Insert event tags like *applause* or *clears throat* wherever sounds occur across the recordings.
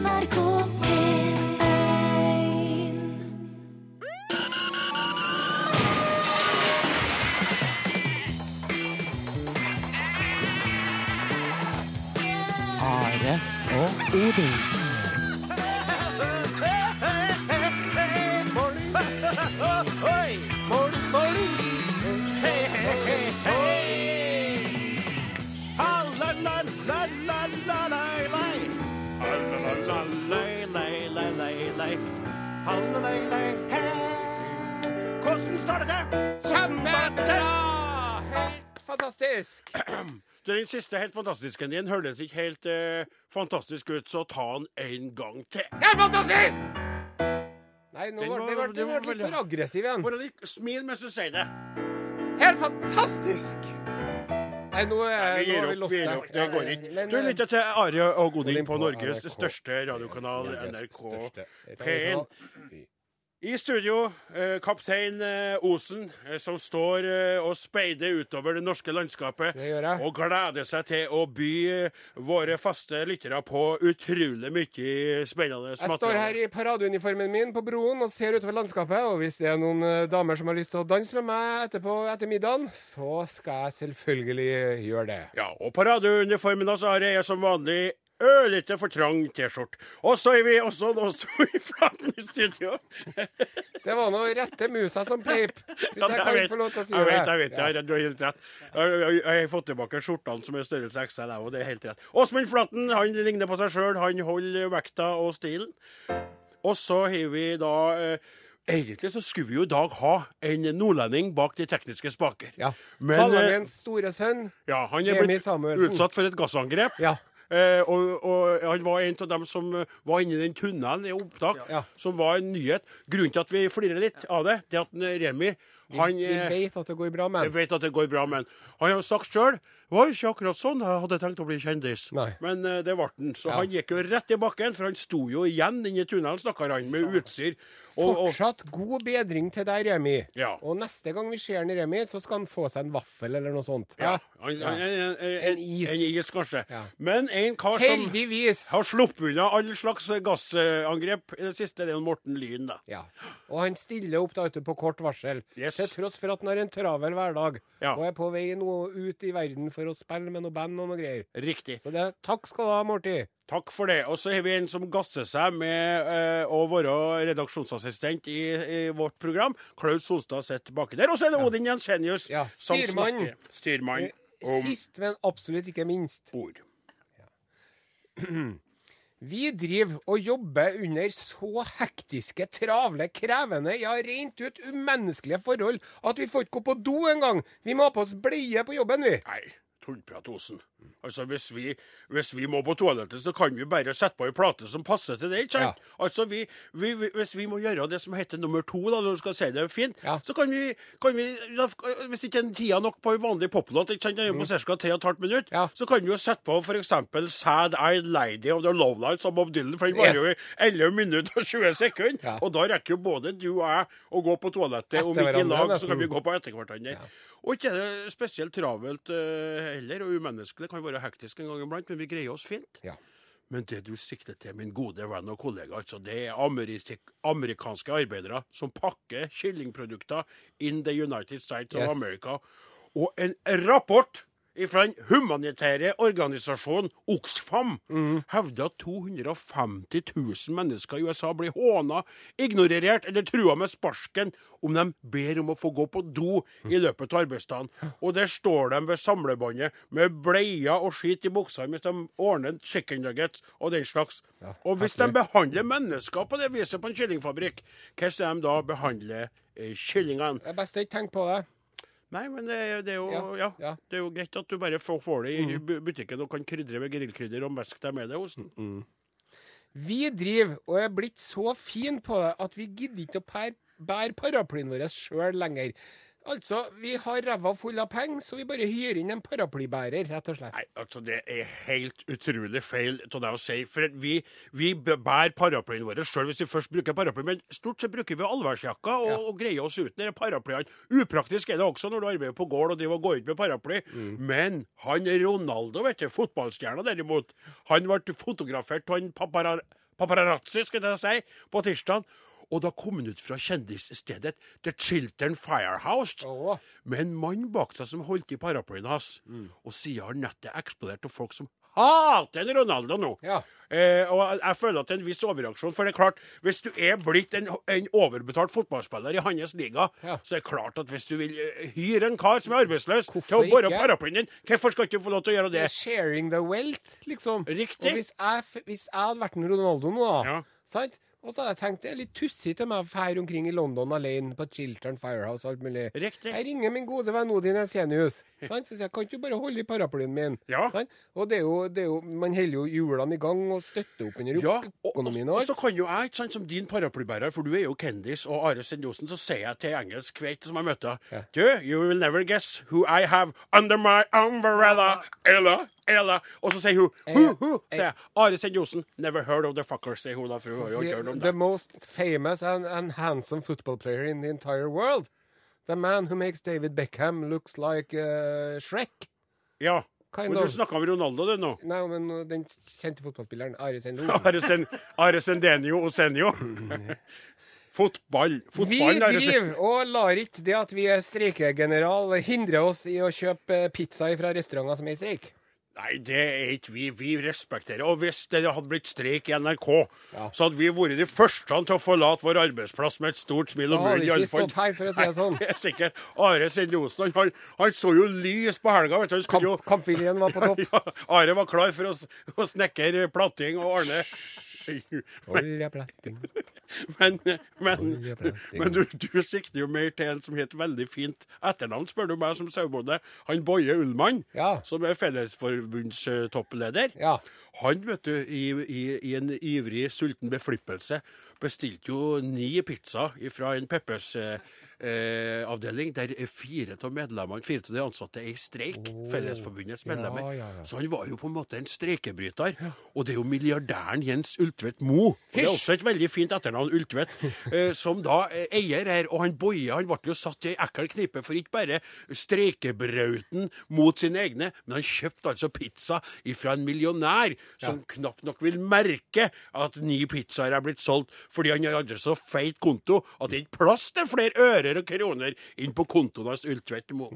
NRK P1 Are og Odin. Den siste helt fantastiske din høres ikke helt eh, fantastisk ut, så ta den en gang til. Helt fantastisk! Nei, nå ble ble litt veldig- for aggressiv igjen. Bare litt smil mens du sier det. Helt fantastisk! Nei, nå er, er vi lost her. Det går ikke. Du eh, lytter til Are og Godin på Norges største radiokanal, NRK største P1. I studio, eh, kaptein eh, Osen, eh, som står og speider utover det norske landskapet. Det gjør jeg. Og gleder seg til å by våre faste lyttere på utrolig mye spennende Jeg står her i paradeuniformen min på broen og ser utover landskapet. Og hvis det er noen damer som har lyst til å danse med meg etterpå etter middagen, så skal jeg selvfølgelig gjøre det. Ja, og paradeuniformen altså har jeg som vanlig ørlite for trang T-skjorte. Og så er vi også nå så i flaten i studio. Det var nå rette musa som peip. *laughs* Ja, jeg jeg, vet, si jeg vet, jeg vet, jeg, du har helt rett. Jeg, har fått tilbake skjortene som er størrelse XL, og det er helt rett. Åsmund Flaten han ligner på seg sjøl. Han holder vekta og stilen. Og så har vi da eh, Egentlig så skulle vi jo i dag ha en nordlending bak de tekniske spaker. Ja. Men eh, Ballangens store sønn. ja, han er blitt utsatt for et gassangrep. Ja. Eh, og, og han var en av dem som eh, var inni den tunnelen i opptak, Ja. som var en nyhet. Grunnen til at vi flirer litt av det, det er at eh, Remi han, Vi vi vet at det går bra med han. vet at det går bra, men han har sagt sjøl var ikke akkurat sånn jeg hadde tenkt å bli kjendis. Nei. Men uh, det ble han. Så Ja. han gikk jo rett i bakken, for han sto jo igjen inni tunnelen, stakkar han, med utstyr. Og, Fortsatt god bedring til deg, Remi. Ja. Og neste gang vi ser han i Remi, så skal han få seg en vaffel eller noe sånt. ja, han, han, en, en, en, is. En is, kanskje. Men en kar som Heldigvis! har sluppet unna all slags gassangrep i det siste, det er Morten Lyn, da. Ja. Og han stiller opp da ute på kort varsel, Yes. til tross for at han har en travel hverdag og er på vei nå ut i verden for å spille med noe band og noe greier. Riktig. Så det, takk skal du ha, Morty. Takk for det. Og så har vi en som gasser seg med eh, å være redaksjonsassistent i, i vårt program. Klaus Solstad sitter baki der. Og så er det Odin Jensenius. Ja, styrmann. Styrmann om Sist, men absolutt ikke minst. ord. *clears throat* Vi driver og jobber under så hektiske, travle, krevende, ja, rent ut umenneskelige forhold at vi får ikke gå på do engang. Vi må ha på oss bleie på jobben, vi. Nei, tullprat, Osen. Altså, hvis vi, hvis vi må på toalettet, så kan vi bare sette på ei plate som passer til det, ikke sant? Altså, vi, vi, vi, hvis vi må gjøre det som heter nummer to, da, når du skal si det fint, Ja. så kan vi, kan vi da, Hvis ikke en tida nok på en vanlig poplåt, ikke sant, den er på ca. 3 15 minutter. Ja. så kan vi jo sette på f.eks. Sad Eyed Lady of the Lowlights av Bob Dylan, for den varer jo i 11 minutter og 20 sekunder. Ja. Og da rekker jo både du og jeg å gå på toalettet, om ikke i lag, så kan vi gå på etter hverandre. Og ikke er det spesielt travelt eh, heller, og umenneskelig. Kan være hektisk en gang iblant, men vi greier oss fint. Ja. Men det du sikter til, min gode venn og kollega, altså, det er amerik amerikanske arbeidere som pakker kyllingprodukter in the United States Yes. of America. Og en rapport fra den humanitære organisasjonen Oxfam mm. hevder at 250 000 mennesker i USA blir håna, ignorert eller trua med sparken om de ber om å få gå på do i løpet av arbeidsdagen. Og der står de ved samlebåndet med bleier og skit i buksa mens de ordner chicken nuggets og den slags. og hvis de behandler mennesker på det viset på en kyllingfabrikk, hvordan skal de da behandle eh, kyllingene? Det er best å ikke tenke på det. Nei, men det, det er jo Ja, ja. Det er jo greit at du bare får, det i mm. butikken og kan krydre med grillkrydder og meske deg med det, Osen. Vi driver og er blitt så fine på det at vi gidder ikke å bære paraplyen vår sjøl lenger. Altså, vi har ræva full av penger, så vi bare hyrer inn en paraplybærer, rett og slett. Nei, altså Det er helt utrolig feil av deg å si. For vi, vi bærer paraplyen vår sjøl hvis vi først bruker paraply. Men stort sett bruker vi allværsjakka og, Ja. og greier oss uten disse paraplyene. Upraktisk er det også når du arbeider på gård og driver og går ut med paraply. Mm. Men han Ronaldo, vet du, fotballstjerna derimot, han ble fotografert av en paparazzi, skal jeg si, på tirsdag. Og da kom han ut fra kjendisstedet The Chiltern Firehouse oh. med en mann bak seg som holdt i paraplyen hans. Mm. Og siden har nettet eksplodert av folk som hater Ronaldo nå. Ja. Eh, og jeg, føler at det er en viss overreaksjon. For det er klart, hvis du er blitt en, en overbetalt fotballspiller i hans liga, Ja. så er det klart at hvis du vil eh, hyre en kar som er arbeidsløs Hvorfor til å bore paraplyen din, hvorfor skal ikke få lov til å gjøre det? Sharing the wealth, liksom. Riktig. Og hvis jeg, hvis jeg hadde vært en Ronaldo nå, da, Ja. sant? Og så hadde jeg tenkt det er litt tussig til meg å fære omkring i London alene på Chiltern Firehouse og alt mulig. Riktig. Jeg ringer min gode venn Odin Esenius. Sant? Så sier jeg kan ikke du bare holde i paraplyen min? Ja. Sånn? Og det er, jo, det er jo Man holder jo hjulene i gang og støtter opp under Ja, og, og, og så kan jo jeg, ikke sant, som din paraplybærer, for du er jo Kendis og Are Sendosen, så sier jeg til engelsk kveit som jeg møter Ja. Du, you will never guess who I have under my umbrella. Ella, Ella. Og så sier hun Who, hu, who? sier jeg. Are Sendosen. Never heard of the fucker, sier hun da, for hun har jo ikke hørt om The most famous and, and handsome football player in the entire world. The man who makes David Beckham looks like uh, Shrek. Ja. Kind Men du snakka om Ronaldo, du, nå. Nei, men uh, den kjente fotballspilleren Are Sendon. *laughs* Are, Sen, Are Sendenio Osenio. *laughs* Fotball. Fotball, Vi driver og lar ikke det at vi er streikegeneral hindre oss i å kjøpe pizza fra restauranter som er i streik. Nei, det er ikke vi. Vi respekterer. Og hvis det hadde blitt streik i NRK, Ja. så hadde vi vært de første til å forlate vår arbeidsplass med et stort smil Da om hadde munnen. vi ikke stått her, for å si det sånn. *laughs* Det er sikkert. Are Sendosen, han, han så jo lys på helga. vet du. Han skulle jo... Kampviljen var på topp. *laughs* Ja, Are var klar for å, å snekre platting og ordne. Oljeplatting. *laughs* Men, men, men du, du sikter jo mer til en som het veldig fint etternavn, spør du meg som sauebonde. Han Boje Ullmann, Ja. som er Fellesforbundstoppleder. Ja. Han, vet du, i, i, i en ivrig, sulten beflippelse, bestilte jo ni pizza fra en Peppers eh, eh, avdeling, der fire av medlemmene, fire av de ansatte er i streik. Fellesforbundets medlemmer. Ja, ja. Så han var jo på en måte en streikebryter. Og det er jo milliardæren Jens Ultvedt Mo, og det er også et veldig fint etternavn, Ultvedt, *laughs* eh, som da eh, eier her. Og han Boje han ble jo satt i ei ekkel knipe for ikke bare streikebrauten mot sine egne, men han kjøpte altså pizza fra en millionær som knapt nok vil merke at ni pizzaer er blitt solgt, fordi han har aldri så feit konto at det er ikke plass til flere ører og kroner inn på kontoen hans Ultvedt Mo.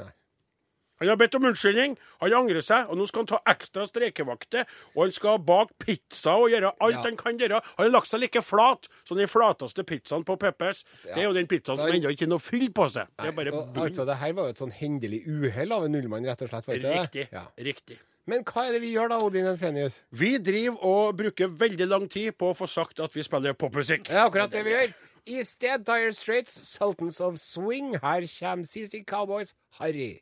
Han har bedt om unnskyldning, han angrer seg, og nå skal han ta ekstra strekevakter. Og han skal bake pizza og gjøre alt Ja. han kan gjøre. Han har lagt seg like flat som den flateste pizzaen på Peppers. Ja. Det er jo den pizzaen Så som han- ennå ikke har noe fyll på seg. Det er bare så, bunn. altså, det her var jo et sånn hendelig uhell av en nullmann, rett og slett. Var ikke Riktig. det? Ja. Riktig. Men hva er det vi gjør da, Odin Ensenius? Vi driver og bruker veldig lang tid på å få sagt at vi spiller popmusikk. Det er akkurat det vi gjør. I sted Dire Straits, Sultans of Swing. Her kommer CC Cowboys Harry.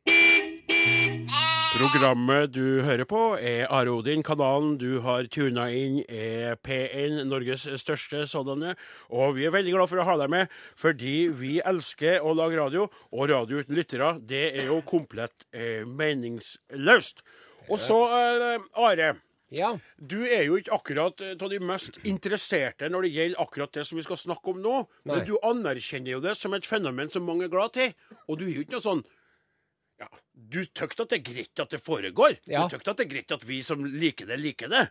Programmet du hører på, er Are Odin. Kanalen du har tuna inn, er P1, Norges største sådanne. Og vi er veldig glad for å ha deg med, fordi vi elsker å lage radio. Og radio uten lyttere, det er jo komplett eh, meningsløst. Og så, eh, Are. Ja. Du er jo ikke akkurat eh, av de mest interesserte når det gjelder akkurat det som vi skal snakke om nå. Nei. Men du anerkjenner jo det som et fenomen som mange er glad til. Og du er jo ikke noe sånn ja, Du tykker at det er greit at det foregår. Ja. Du tykker at det er greit at vi som liker det, liker det.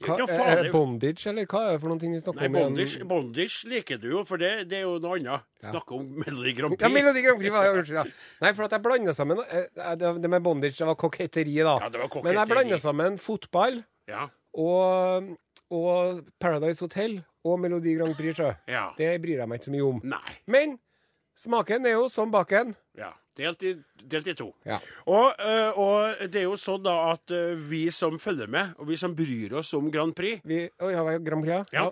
Hva, er det bondage, eller hva er det for noen ting vi snakker Nei, om? bondage, bondage liker du jo, for det, det er jo noe annet. Ja. Snakke om Melodi Grand Prix. Ja. Melodi Grand Prix jeg unnskyld, ja. Nei, for at jeg blanda sammen eh, Det det med bondage, det var koketteri, da. Ja, det var Men jeg blanda sammen fotball Ja, og, og Paradise Hotel og Melodi Grand Prix. sjø. ja. Det bryr jeg meg ikke så mye om. Nei. Men smaken er jo som baken. Ja. Delt i, delt i to. Ja. Og, øh, og det er jo sånn da at øh, vi som følger med, og vi som bryr oss om Grand Prix Vi, oh, ja, Grand Prix, Ja.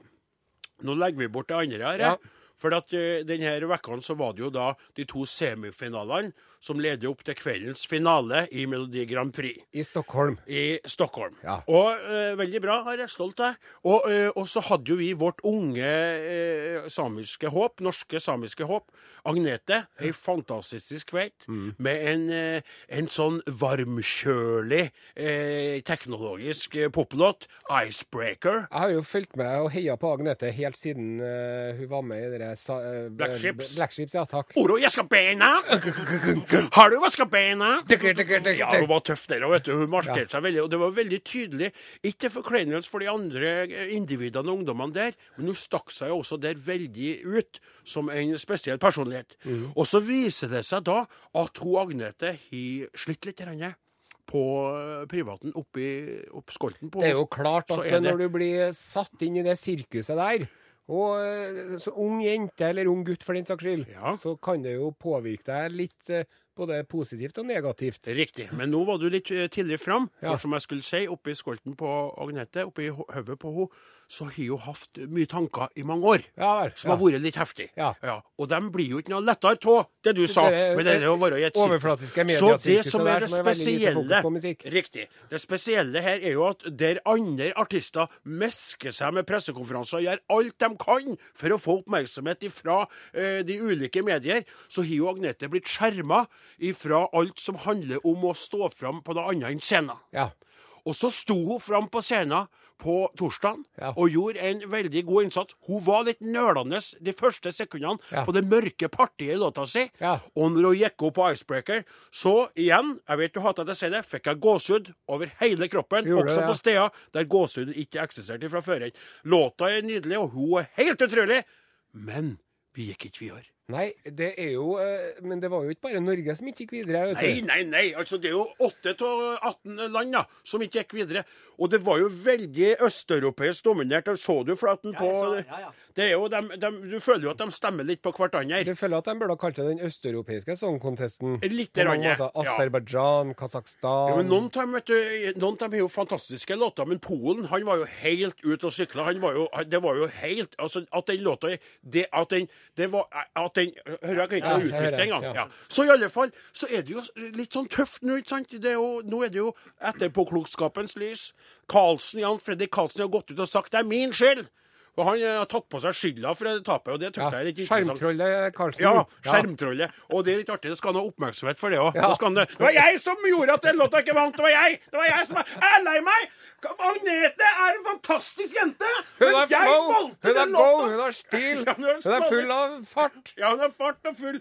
Nå legger vi bort det andre her. Ja. For at denne uka så var det jo da de to semifinalene som leder opp til kveldens finale i Melodi Grand Prix I Stockholm. i Stockholm. Ja. Og eh, veldig bra, har jeg stolt av. Og, eh, og så hadde jo vi vårt unge eh, samiske håp, norske samiske håp, Agnete. Ei fantastisk kveld Mm. med en, eh, en sånn varmkjølig eh, teknologisk eh, poplåt, 'Icebreaker'. Jeg har jo fulgt med og heia på Agnete helt siden hun var med i eh, Black Ships. Black Ships, ja takk. Oro, jeg skal beina! Har du vaska beina? Ja, hun var tøff der òg, vet du. Hun markerte seg veldig. Og det var veldig tydelig, ikke til forkleinelse for de andre eh, individene og ungdommene der, men hun stakk seg jo også der veldig ut som en spesiell personlighet. Mm. Og så viser det seg da at hun Agnete har slitt litt Renne på eh, privaten oppi opp skolten på Det er jo klart at det- når du blir satt inn i det sirkuset der, og eh, så ung jente eller ung gutt for den saks skyld, Ja. så kan det jo påvirke deg litt eh, både positivt og negativt. Riktig. Men nå var du litt tidligere tidlig fram. For Ja. som jeg skulle si, oppi skolten på Agnete, oppi i hodet på henne, så har hun hatt mye tanker i mange år. Ja vel. Som har vært litt heftig. Ja. Og de blir jo ikke noe lettere av det du sa. Det- det, det å være i et sirkus. overflatiske Så det som er det er spesielle. Riktig. Det spesielle her er jo at der andre artister mesker seg med pressekonferanser og gjør alt de kan for å få oppmerksomhet fra de ulike medier, så har jo Agnete blitt skjerma ifra alt som handler om å stå fram på noe annet enn scenen. Ja. Og så sto hun fram på scenen på torsdagen Ja. og gjorde en veldig god innsats. Hun var litt nølende de første sekundene Ja. på det mørke partiet i låta si. Ja. Og når hun gikk opp på Icebreaker, så igjen, jeg vet du hater at jeg sier det, fikk jeg gåsehud over hele kroppen. Gjorde også det, på steder der gåsehud ikke eksisterte fra før. Låta er nydelig, og hun er helt utrolig. Men vi gikk ikke videre. Nei, det er jo eh, Men det var jo ikke bare Norge som ikke gikk videre. vet Nei, du. nei, nei. altså Det er jo 8 av 18 land da, som ikke gikk videre. Og det var jo veldig østeuropeisk dominert. Så du flaten på så- ja, ja. Det er jo de, de, Du føler jo at de stemmer litt på hverandre. Du føler at de burde ha kalt det den østeuropeiske songkontesten? Litt ja. Aserbajdsjan, Kasakhstan Jo, noen av dem, vet du, noen av dem har jo fantastiske låter, men Polen han var jo helt ute og sykla. Han var jo, det var jo helt altså, At den låta det, At den det var, at den, Hører jeg ikke hører, det engang. ja. Så i alle fall så er det jo litt sånn tøft nå, ikke sant? Det er jo, nå er det jo etterpåklokskapens lys. Karlsen, Jan Fredrik Karlsen har gått ut og sagt det er min skyld. Og han eh, har tatt på seg skylda for det tapet, og det Ja, jeg er litt interessant. Skjermtrollet Karlsen. Ja, skjermtrollet. Og det er litt artig. Det skal han ha oppmerksomhet for det òg. Ja. Det var jeg som gjorde at den låta ikke vant! Det var jeg! Det var jeg som var Jeg er lei meg! Agnete er en fantastisk jente! Hun er flow, hun er go, hun har stil, *laughs* Ja, hun har hun er full av fart. Ja, hun er fart og full.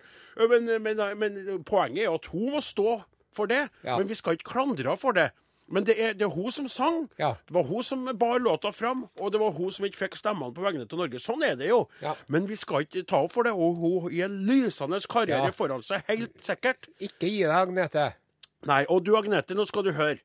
Men, men, men poenget er at hun må stå for det. Ja. Men vi skal ikke klandre henne for det. Men det er, det er hun som sang. Ja. Det var hun som bar låta fram, og det var hun som ikke fikk stemmene på vegne av Norge. Sånn er det jo. Ja. Men vi skal ikke ta henne for det. Og hun har en lysende karriere Ja. foran seg, helt sikkert. Ikke gi deg, Agnete. Nei, og du Agnete, nå skal du høre.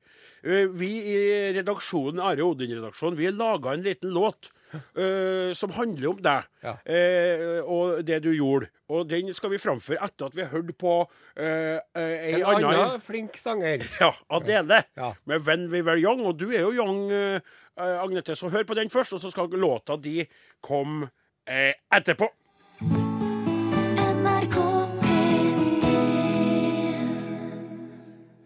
Eh, Vi i redaksjonen, Are Odin-redaksjonen, vi laga en liten låt eh, som handler om deg Ja. uh, og det du gjorde. Og den skal vi framføre etter at vi har hørt på uh, ei En annen flink sanger. *laughs* ja, Adele, Ja. med 'When We Were Young'. Og du er jo young, eh, eh, Agnete, så hør på den først, og så skal låta di komme eh, etterpå.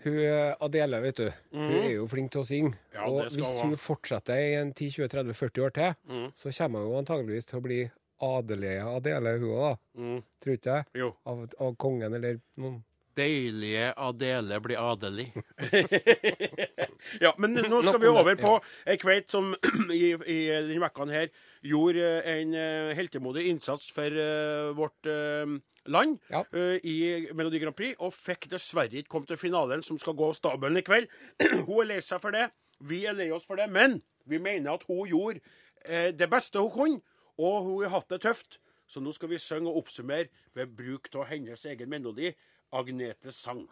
Hun eh, Adele, vet du, hun er jo flink til å synge. Mhm. Ja, og hvis hun ha. fortsetter i en 10-20-30-40 år til, mm. så kommer hun antageligvis til å bli adelige Adele, hun òg, da. Mm, Tror ikke jeg? jo. Av, av kongen eller noen. Deilige Adele blir adelig. *laughs* ja, men nå skal vi over på ei kveit som *clears throat* i, i denne vekka her gjorde en eh, heltemodig innsats for uh, vårt eh, land Ja. uh, i Melodi Grand Prix, og fikk dessverre ikke komme til finalen, som skal gå av stabelen i kveld. *clears throat* hun er lei seg for det. Vi er lei oss for det. Men vi mener at hun gjorde uh, det beste hun kunne, og hun har hatt det tøft. Så nå skal vi synge og oppsummere ved bruk av hennes egen melodi, Agnetes sang.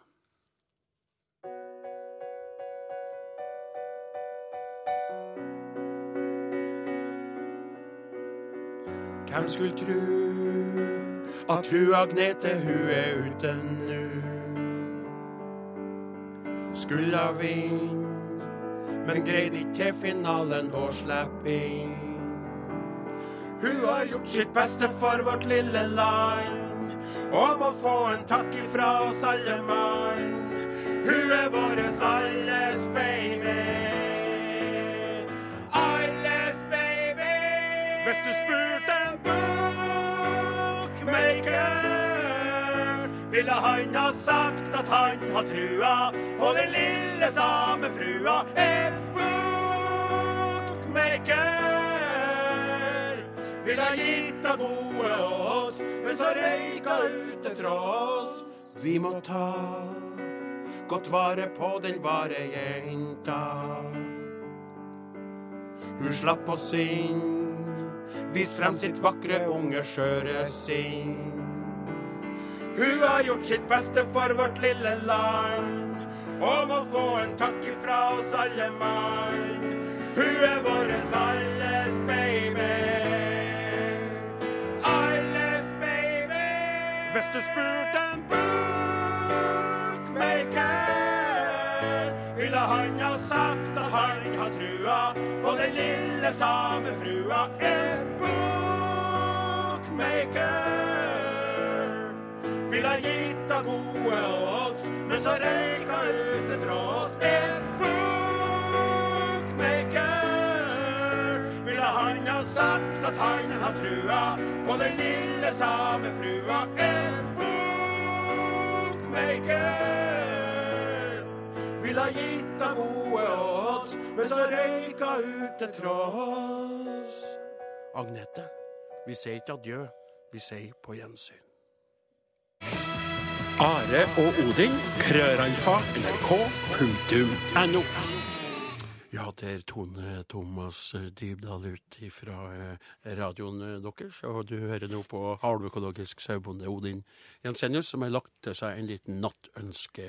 Hvem skulle tru at hu Agnete, hu er ute nu? Skulle ha vinn, men greide ikke finalen å slippe inn. Hun har gjort sitt beste for vårt lille land, og må få en takk ifra oss alle mann. Hun er våres alles baby. Alles baby. Hvis du spurte ville han ha sagt at han har trua på den lille samefrua. En bookmaker ville ha gitt av gode oss, men så røyka ut til tross. Vi må ta godt vare på den vare jenta. Hun slapp oss inn, vis frem sitt vakre, unge, skjøre sinn. Hun har gjort sitt beste for vårt lille land, og må få en takk ifra oss alle mann. Hun er våres alles baby. Alles baby. Hvis du spurte en bookmaker, ville han ha sagt at han har trua på den lille samefrua. En bookmaker ville ha gitt av gode odds, men så røyka ut til oss En bookmaker ville han ha sagt at han har trua på den lille samefrua. En bookmaker ville ha gitt av gode odds, men så røyka ut til tross. Agnete, vi sier ikke adjø, vi sier på gjensyn. Are og Odin, krøralfa, nrk.no. Ja, det er Tone Thomas Dybdahl ut fra radioen deres. Og du hører nå på halvøkologisk sauebonde Odin Jensenius, som har lagt til seg en liten nattønske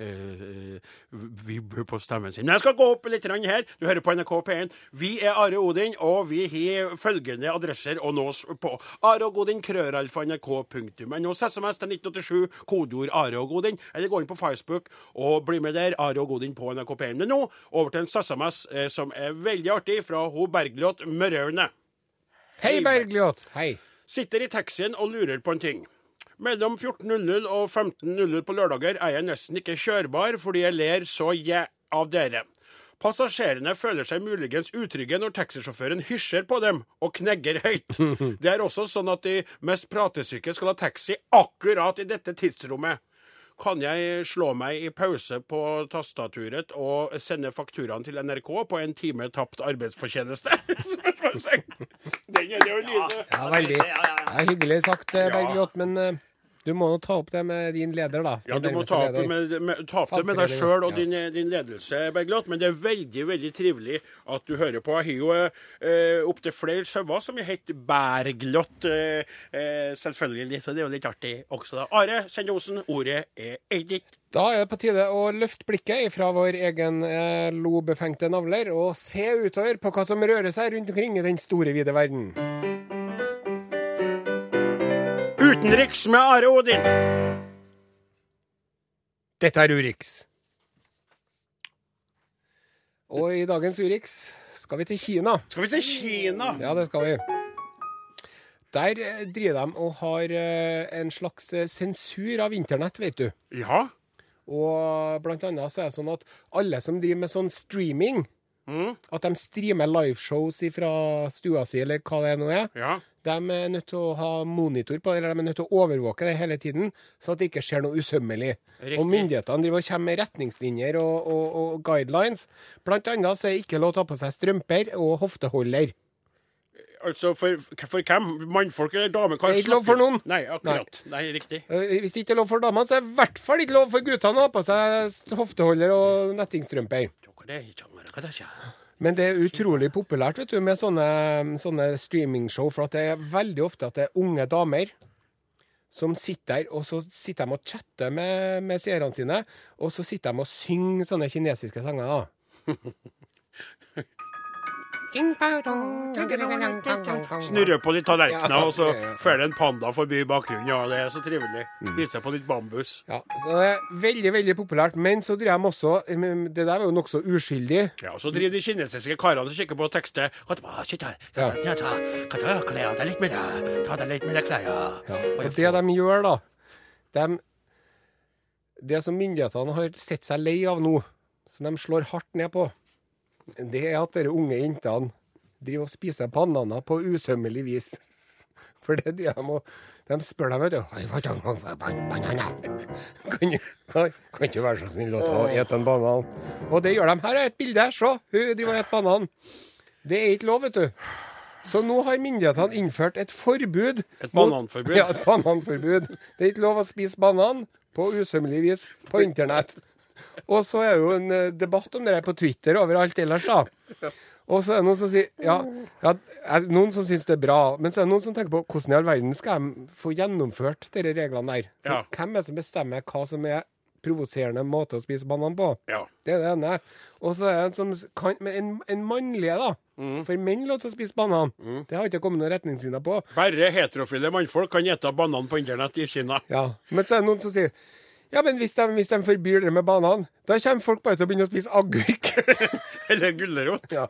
eh, vibb på stemmen sin. Men jeg skal gå opp litt her. Du hører på NRK P1. Vi er Are Odin, og vi har følgende adresser å nås på. Are og Odin, krøralfa, nrk.no. SMS til 1987, kodeord Are og Odin. Eller gå inn på Facebook og bli med der. Are og Odin på NRK P1. Men nå over til en SMS eh, som er veldig artig, fra ho Bergljot Mørøvne. Hei, Bergljot. Hei. Sitter i taxien og lurer på en ting. Mellom 14.00 og 15.00 på lørdager er jeg nesten ikke kjørbar fordi jeg ler så jæ av dere. Passasjerene føler seg muligens utrygge når taxisjåføren hysjer på dem og knegger høyt. *laughs* Det er også sånn at de mest pratesyke skal ha taxi akkurat i dette tidsrommet. Kan jeg slå meg i pause på tastaturet og sende fakturaen til NRK på en time tapt arbeidsfortjeneste? *laughs* Den er det å lyde. Ja, veldig. Ja, hyggelig sagt, eh, Bergljot, men eh, du må nå ta opp det med din leder, da. Ja, du må ta opp, med, med, ta opp det med deg sjøl og din, din ledelse, Bergljot. Men det er veldig veldig trivelig at du hører på. Jeg har jo eh, opptil flere sauer som heter Bergljot, eh, eh, selvfølgelig. Så det er jo litt artig også, da. Are Sendosen, ordet er ditt. Da er det på tide å løfte blikket fra vår egen eh, lobefengte navler og se utover på hva som rører seg rundt omkring i den store, vide verden. Utenriks med Are Odin. Dette er Urix. Og i dagens Urix skal vi til Kina. Skal vi til Kina? Ja, det skal vi. Der eh, driver de og har eh, en slags eh, sensur av internett, vet du. Ja. Og blant annet så er det sånn at alle som driver med sånn streaming, Mm. at de streamer liveshows fra stua si, eller hva det nå er, Ja. de er nødt til å ha monitor på, eller de er nødt til å overvåke det hele tiden, så at det ikke skjer noe usømmelig. Riktig. Og myndighetene driver og kommer med retningslinjer og, og, og guidelines. Blant annet så er det ikke lov å ta på seg strømper og hofteholder. Altså, for, for hvem? Mannfolk eller damer? kan Det er ikke lov for noen. Nei, akkurat. Nei, riktig. Eh, Hvis det ikke er lov for damene, så er det i hvert fall ikke lov for guttene å ha på seg hofteholder og nettingstrømper. Men det er utrolig populært vet du, med sånne, sånne streamingshow, for at det er veldig ofte at det er unge damer som sitter der, og så sitter de og chatter med, med seerne sine, og så sitter de og synger sånne kinesiske sanger. da. *laughs* Snurre på litt tallerkener, og så fer det en panda forbi i bakgrunnen. Ja, det er så trivelig. Spiser Spise på litt bambus. Ja, så det er veldig, veldig populært. Men så driver de også Det der er jo nokså uskyldig. Ja, og Så driver de kinesiske karene og kikker på. Ja. Klærne. Og det de gjør, da, de, Det som myndighetene har sett seg lei av nå, som de slår hardt ned på, det er at dere unge jentene driver og spiser bananer på usømmelig vis. For det driver de og De spør dem, vet du «Oi, hva er Bananer. Kan du, kan du være så snill å ta og ete en banan? Og det gjør de. Her er et bilde. Se, hun driver og spiser banan. Det er ikke lov, vet du. Så nå har myndighetene innført et forbud. Et mot- bananforbud? Ja, et bananforbud. Det er ikke lov å spise banan på usømmelig vis på internett. Og så er det jo en eh, debatt om det der på Twitter overalt ellers, da. Og så er det noen som sier ja, ja noen som syns det er bra, men så er det noen som tenker på hvordan i all verden skal de få gjennomført disse reglene der? Ja. Hvem er det som bestemmer hva som er provoserende måte å spise banan på? Ja. Det er det ene. Og så er det en som kan Men en, en mannlige, da. Mm. For menn lov til å spise banan. Det har ikke kommet noen retningslinjer på. Bare heterofile mannfolk kan ete banan på internett i Kina. Ja, Men så er det noen som sier ja, men hvis de, hvis de forbyr det med banan, da kommer folk bare til å begynne å spise agurk. *laughs* Eller gulrot. ja.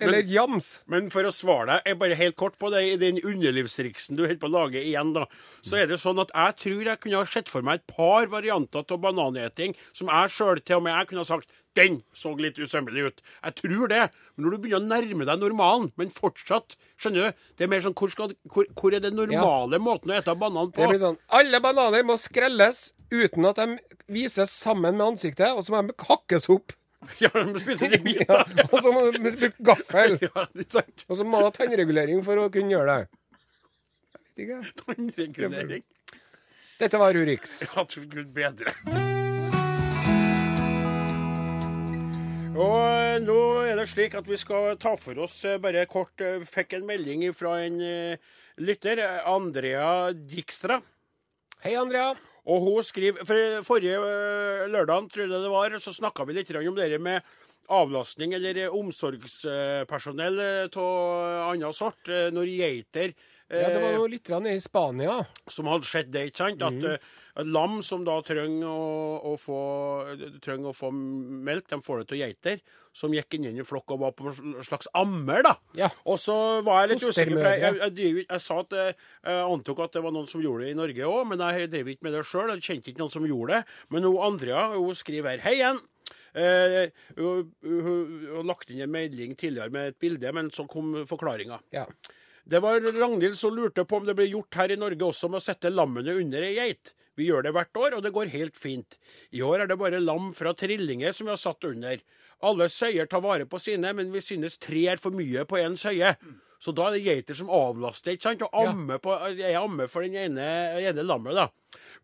Eller jams. Men for å svare deg jeg bare helt kort på det, i den underlivsriksen du holder på å lage igjen, da, så er det sånn at jeg tror jeg kunne ha sett for meg et par varianter av bananeting som jeg sjøl til og med jeg kunne ha sagt den så litt usømmelig ut. Jeg tror det. Men når du begynner å nærme deg normalen, men fortsatt Skjønner du? Det er mer sånn Hvor, skal, hvor, hvor er den normale måten å ete banan på? Det blir sånn Alle bananer må skrelles uten at de vises sammen med ansiktet, og så må de hakkes opp. *laughs* Ja, de spiser i *laughs* Ja, og så må du bruke gaffel. *laughs* Ja, det er sant. Og så må du ha tannregulering for å kunne gjøre det. Jeg vet ikke. Tannregulering. Dette var Urix. Ja, Gud bedre. Og nå er det slik at vi skal ta for oss eh, bare kort eh, Fikk en melding fra en eh, lytter, Andrea Dijkstra. Hei, Andrea. Og hun skriver For forrige lørdag, tror jeg det var, så snakka vi litt om det med avlastning eller omsorgspersonell av annen sort. Når geiter Ja, det var eh, noen lyttere nede i Spania. som hadde sett det, ikke sant? At mm. uh, lam som da trenger å, å få, trenger å få melk, de får det til geiter. Som gikk inn i en flokk og var på en slags ammer, da. Ja. Og så var jeg litt usikker, for jeg, jeg, jeg, driver jeg sa at eh, jeg antok at det var noen som gjorde det i Norge òg, men jeg drev ikke med det sjøl. Jeg kjente ikke noen som gjorde det. Men hun Andrea hun skriver her Hei igjen. Uh, hun, hun, hun har lagt inn en melding tidligere med et bilde, men så kom forklaringa. Ja. Det var Ragnhild som lurte på om det ble gjort her i Norge også med å sette lammene under ei geit. Vi gjør det hvert år, og det går helt fint. I år er det bare lam fra trillinger som vi har satt under. Alle søyer tar vare på sine, men vi synes tre er for mye på én søye. Så da er det geiter som avlaster, ikke sant? Og ammer på, jeg ammer for den ene, ene lammet, da.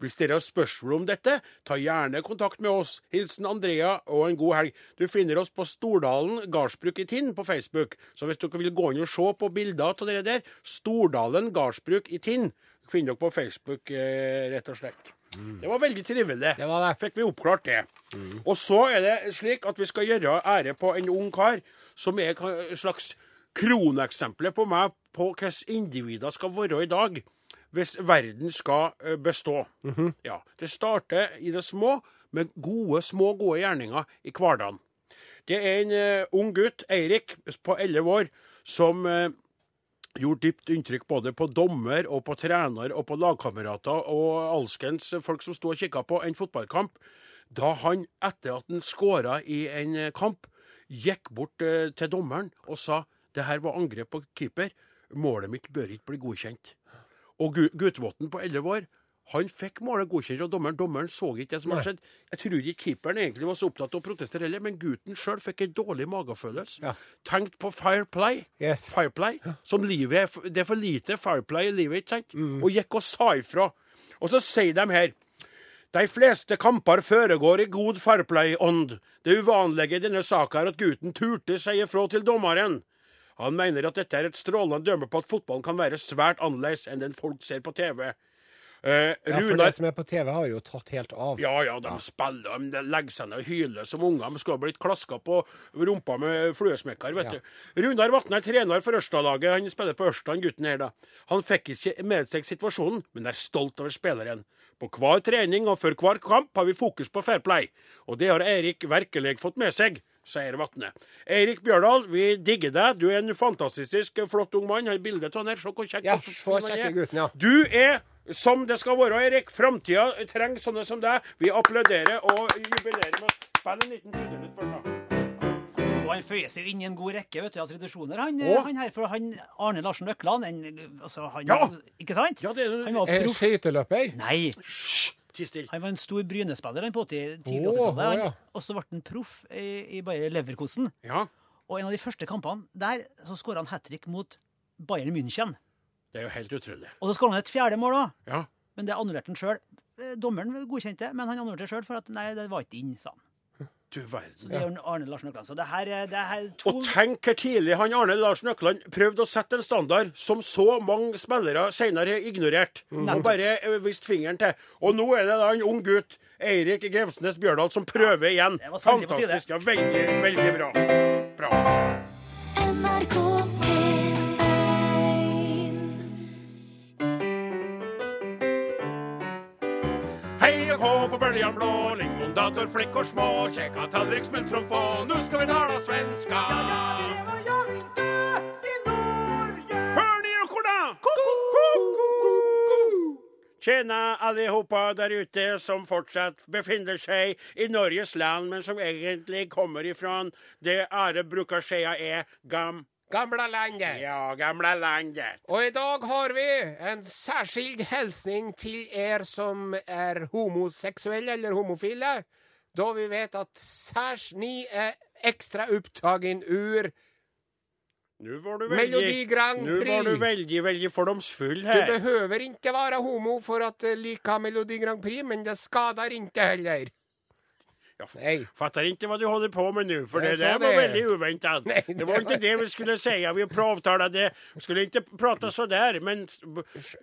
Hvis dere har spørsmål om dette, ta gjerne kontakt med oss. Hilsen Andrea, og en god helg. Du finner oss på Stordalen gardsbruk i Tinn på Facebook. Så hvis dere vil gå inn og se på bilder av dere der, Stordalen gardsbruk i Tinn, finner dere på Facebook, eh, rett og slett. Det var veldig trivelig. Det var det. Fikk vi oppklart det. Og så er det slik at vi skal gjøre ære på en ung kar som er en slags kroneksempler på meg på hvordan individer skal være i dag hvis verden skal eh, bestå. ja, det starter i det små, med gode, små, gode gjerninger i hverdagen. Det er en uh, ung gutt, Eirik, på 11 år, som uh, gjorde dypt inntrykk både på dommer og på trener og på lagkamerater og alskens folk som sto og kikka på en fotballkamp, da han, etter at han skåra i en kamp, gikk bort uh, til dommeren og sa det her var angrep på keeper, målet mitt bør ikke bli godkjent. Og Gutvotten på 11 år, han fikk målet godkjent av dommeren. Dommeren så ikke det som hadde skjedd. Jeg tror ikke keeperen egentlig var så opptatt av å protestere heller, men gutten sjøl fikk en dårlig magefølelse. Ja. Tenkte på fair play. Yes. Fireplay. Som livet er, det er for lite fireplay i livet, ikke sant? Mm. Og gikk og sa ifra. Og så sier de her de fleste kamper foregår i god fireplay-ånd. Det uvanlige i denne saka er at gutten turte si ifra til dommeren. Han mener at dette er et strålende dømme på at fotballen kan være svært annerledes enn den folk ser på TV. Eh, ja, for Runar det som er på TV, har jo tatt helt av. ja, ja, de spiller, de de legger seg ned og hyler som unger. De skulle ha blitt klaska på rumpa med fluesmekker, vet Ja. du. Runar Vatne er trener for Ørsta-laget. Han spiller på Ørsta, han gutten her, da. Han fikk ikke med seg situasjonen, men er stolt over spilleren. På hver trening og før hver kamp har vi fokus på fair play. Og det har Eirik virkelig fått med seg, sier Vatne. Eirik Bjørdal, vi digger deg. Du er en fantastisk flott ung mann. Har bilde av han her. Se hvor kjekk Ja, er. gutten, ja. Du er som det skal være, Eirik. Framtida trenger sånne som deg. Vi applauderer og jubilerer med å spille en liten trudelutt for deg. Og han føyer seg jo inn i en god rekke vet du, av tradisjoner, han, han her. For han Arne Larsen Løkland, en, altså, han, Ja. ikke sant? Ja, det er Han var proff. Skøyteløper? Nei, Hysj! Ti han var en stor Bryne-spiller på 80, tidlig 80-tallet. ja. Og så ble han proff i, i Bayer Leverkosen. Ja, Og en av de første kampene der så skåra han hat trick mot Bayern München. det er jo helt utrolig. Og så skåra han et fjerde mål òg, Ja. men det annullerte han sjøl. Dommeren godkjente, men han annullerte det sjøl for at nei, det var ikke inn, sa han. Du verden. Så det er jo Arne Larsen Nøkland. Så det her, er- det her er to Og tenk hvor tidlig han Arne Larsen Nøkland prøvde å sette en standard som så mange spillere senere har ignorert. Og bare eh, vist fingeren til. Og nå er det da en ung gutt, Eirik Grevsnes Bjørdal, som prøver igjen. Fantastisk. Ja, veldig, veldig bra. Bra. NRK på bøljan blå, lingondator, flickor små, Kjekka tallrik, smultron få, nu skal vi tala svenska. Hör ni ekorna? Tjena allihopa der ute som fortsatt befinner seg i Norges land, men som egentlig kommer ifrån det Are brukar säga er gam... Gamla landet. Ja, gamla landet. Og i dag har vi en særskilt hilsning til er som er homoseksuelle eller homofile, da vi vet at særs ni er ekstra opptagen ur nå var du Melodi veldig... Prix. Nå var du veldig, veldig fordomsfull her. Du behøver ikke være homo for at du like Melodi Grand Prix, men det skader ikke heller. Nej. Fattar ikke hva du holder på med nå, for det sa var det. väldigt oväntat. Det det var ikke det vi skulle si. Vi provtalade, vi skulle ikke prate så der, men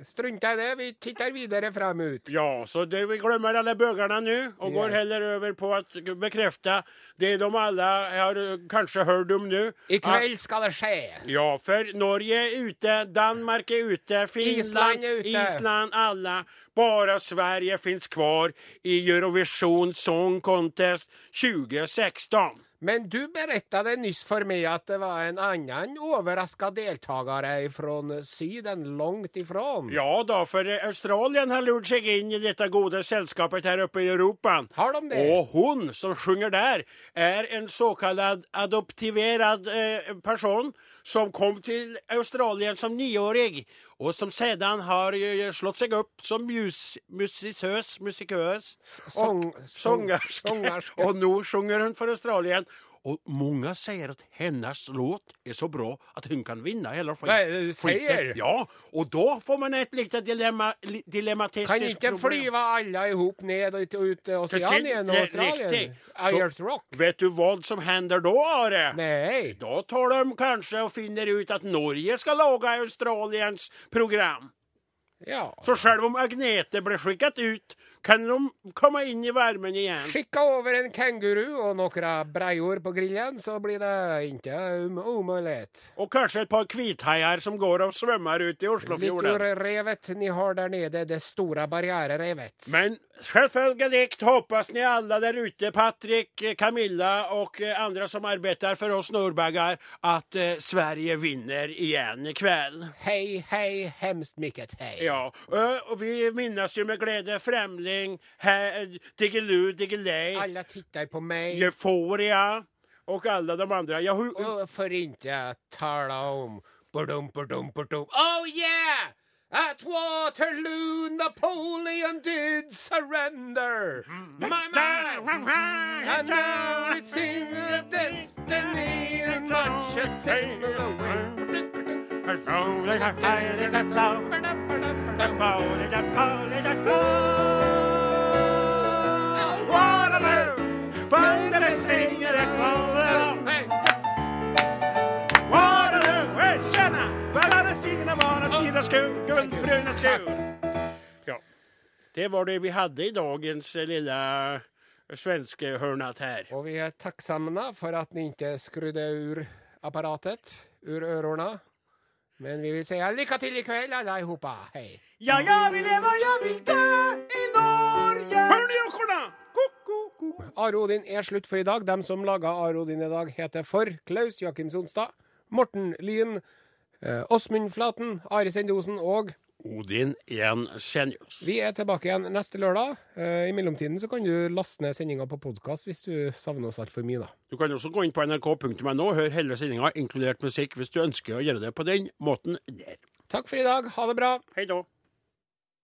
Strunta i det, vi tittar videre framut. ja, så det, vi glemmer alle bøgerne nå, og går heller over på å bekrefte det de alle har kanskje hørt om nå. I kveld skal det skje. Ja, for Norge er ute, Danmark er ute, Finland, Island er ute. Island, alla. Bara Sverige finns kvar i Eurovision Song Contest 2016. Men du berättade nyss for meg at det var en annen overraska deltakare fra Syden, langt ifrån. Ja då, för Australien har lurat sig in i detta goda sällskapet här uppe i Europa. Har de det? Och hon som sjunger där är en så kallad adoptiverad eh, person som kom til Australien som nioårig og som siden har eh, slått seg opp som mus, musisøs, musikøs, og och *laughs* Og nå synger hun sjunger hon för Australien. Och många säger att hennes låt är så bra att hon kan vinna hela skit- Vad du sier. säger? Ja, och då får man ett litet dilemma, dilemmatistiskt Kan ikke flyve alle i hop ned ut, ut Oceanien og Det- Australien? Ayers Rock? Vet du vad som händer då, Are? Nei. Då tar de kanske och finner ut att Norge ska laga Australiens program. Ja. Så själv om Agnete blir skickat ut kan de komme inn i varmen igjen. Skikka over en kenguru og noen breiord på grillen, så blir det ikke um umulighet. Og kanskje et par hvithaier som går og svømmer ut i Oslofjorden. Littore-revet ni har der nede, det store barriererevet. Men selvfølgelig hoppas ni alle der ute, Patrik, Camilla og andre som arbeider for oss nordbagger, at eh, Sverige vinner igjen i kveld. Hei, hei, hemskt mykket hei. Ja, och vi minnes jo med glädje Främling, Hä- Diggiloo, Diggiley, Alle tittar på meg. Euphoria och alla de andra. Ja, hu- Og for ikke tala om Burdum, burdum, burdum. Oh yeah! At Waterloo, Napoleon did surrender. My mind. And now it's in the destiny and much a sail away. Ja. Det var det vi hadde i dagens lille lilla svenske hörnat här. Og vi er takksamne for at ni ikke skrudde ur apparatet, ur ørene. Men vi vil si lykke til i kveld, alle hopa. Hei. Ja, jeg vil leve, jeg vil dø i Norge. Hør de koko. Are Odin er slutt for i dag. Dem som laga Are Odin i dag, heter For Klaus Jakim Sonstad, Morten Lyn, eh, Åsmund Flaten, Are Sendosen og Odin en genius. Vi er tilbake igjen neste lørdag. Eh, I mellomtiden så kan du laste ned sendinga på podkast hvis du savner oss altfor mye, da. Du kan også gå inn på nrk.no og høre hele sendinga, inkludert musikk, hvis du ønsker å gjøre det på den måten der. Takk for i dag. Ha det bra. Hei da.